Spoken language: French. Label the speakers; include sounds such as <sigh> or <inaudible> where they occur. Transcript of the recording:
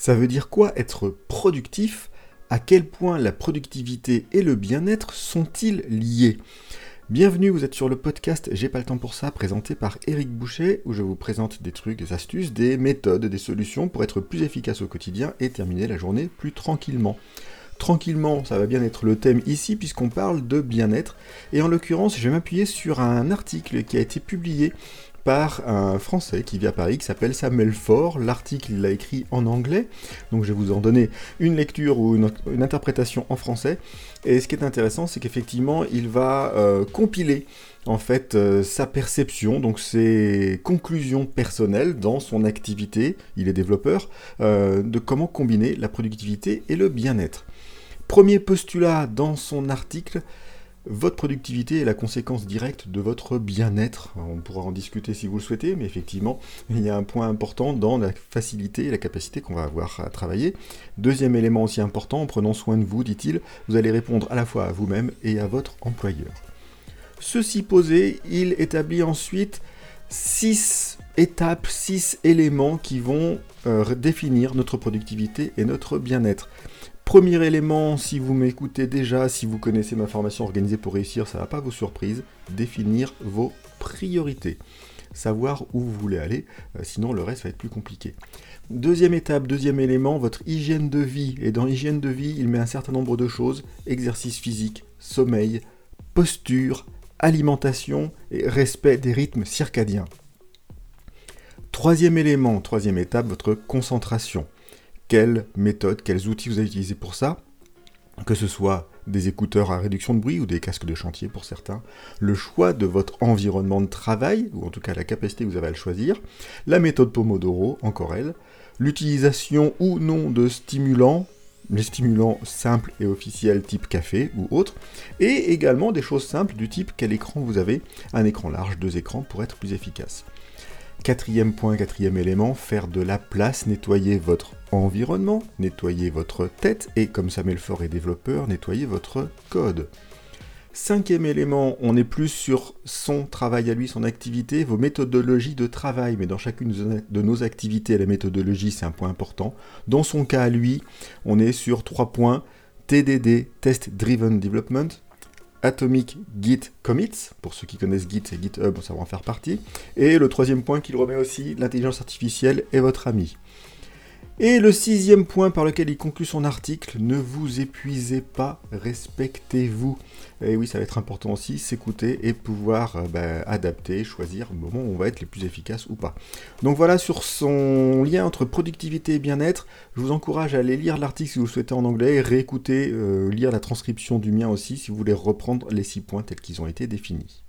Speaker 1: Ça veut dire quoi être productif? À quel point la productivité et le bien-être sont-ils liés? Bienvenue, vous êtes sur le podcast J'ai pas le temps pour ça, présenté par Eric Boucher, où je vous présente des trucs, des astuces, des méthodes, des solutions pour être plus efficace au quotidien et terminer la journée plus tranquillement. Tranquillement, ça va bien être le thème ici puisqu'on parle de bien-être. Et en l'occurrence, je vais m'appuyer sur un article qui a été publié par un Français qui vit à Paris, qui s'appelle Samuel Faure. L'article, il l'a écrit en anglais, donc je vais vous en donner une lecture ou une, interprétation en français. Et ce qui est intéressant, c'est qu'effectivement, il va euh, compiler en fait euh, sa perception, donc ses conclusions personnelles dans son activité, il est développeur, euh, de comment combiner la productivité et le bien-être. Premier postulat dans son article, votre productivité est la conséquence directe de votre bien-être. On pourra en discuter si vous le souhaitez, mais effectivement, <laughs> il y a un point important dans la facilité et la capacité qu'on va avoir à travailler. Deuxième élément aussi important, en prenant soin de vous, dit-il, vous allez répondre à la fois à vous-même et à votre employeur. Ceci posé, il établit ensuite six étapes, six éléments qui vont euh, définir notre productivité et notre bien-être. Premier élément, si vous m'écoutez déjà, si vous connaissez ma formation organisée pour réussir, ça ne va pas vous surprise, définir vos priorités. Savoir où vous voulez aller, euh, sinon le reste va être plus compliqué. Deuxième étape, deuxième élément, votre hygiène de vie. Et dans hygiène de vie, il met un certain nombre de choses, exercice physique, sommeil, posture, alimentation et respect des rythmes circadiens. Troisième élément, troisième étape, votre concentration quelles méthodes, quels outils vous avez utilisés pour ça, que ce soit des écouteurs à réduction de bruit ou des casques de chantier pour certains, le choix de votre environnement de travail, ou en tout cas la capacité que vous avez à le choisir, la méthode Pomodoro, encore elle, l'utilisation ou non de stimulants, les stimulants simples et officiels type café ou autre, et également des choses simples du type quel écran vous avez, un écran large, deux écrans pour être plus efficace. Quatrième point, quatrième élément, faire de la place, nettoyer votre environnement, nettoyer votre tête et comme Samuel Faure est développeur, nettoyer votre code. Cinquième élément, on est plus sur son travail à lui, son activité, vos méthodologies de travail. Mais dans chacune de nos activités, la méthodologie, c'est un point important. Dans son cas à lui, on est sur trois points. TDD, Test Driven Development, Atomic Git Commits, pour ceux qui connaissent Git et GitHub, ça va en faire partie. Et le troisième point qu'il remet aussi, l'intelligence artificielle est votre ami. Et le sixième point par lequel il conclut son article, ne vous épuisez pas, respectez-vous. Et oui, ça va être important aussi, s'écouter et pouvoir euh, bah, adapter, choisir le moment où on va être les plus efficaces ou pas. Donc voilà sur son lien entre productivité et bien-être. Je vous encourage à aller lire l'article si vous le souhaitez en anglais, réécouter, euh, lire la transcription du mien aussi si vous voulez reprendre les six points tels qu'ils ont été définis.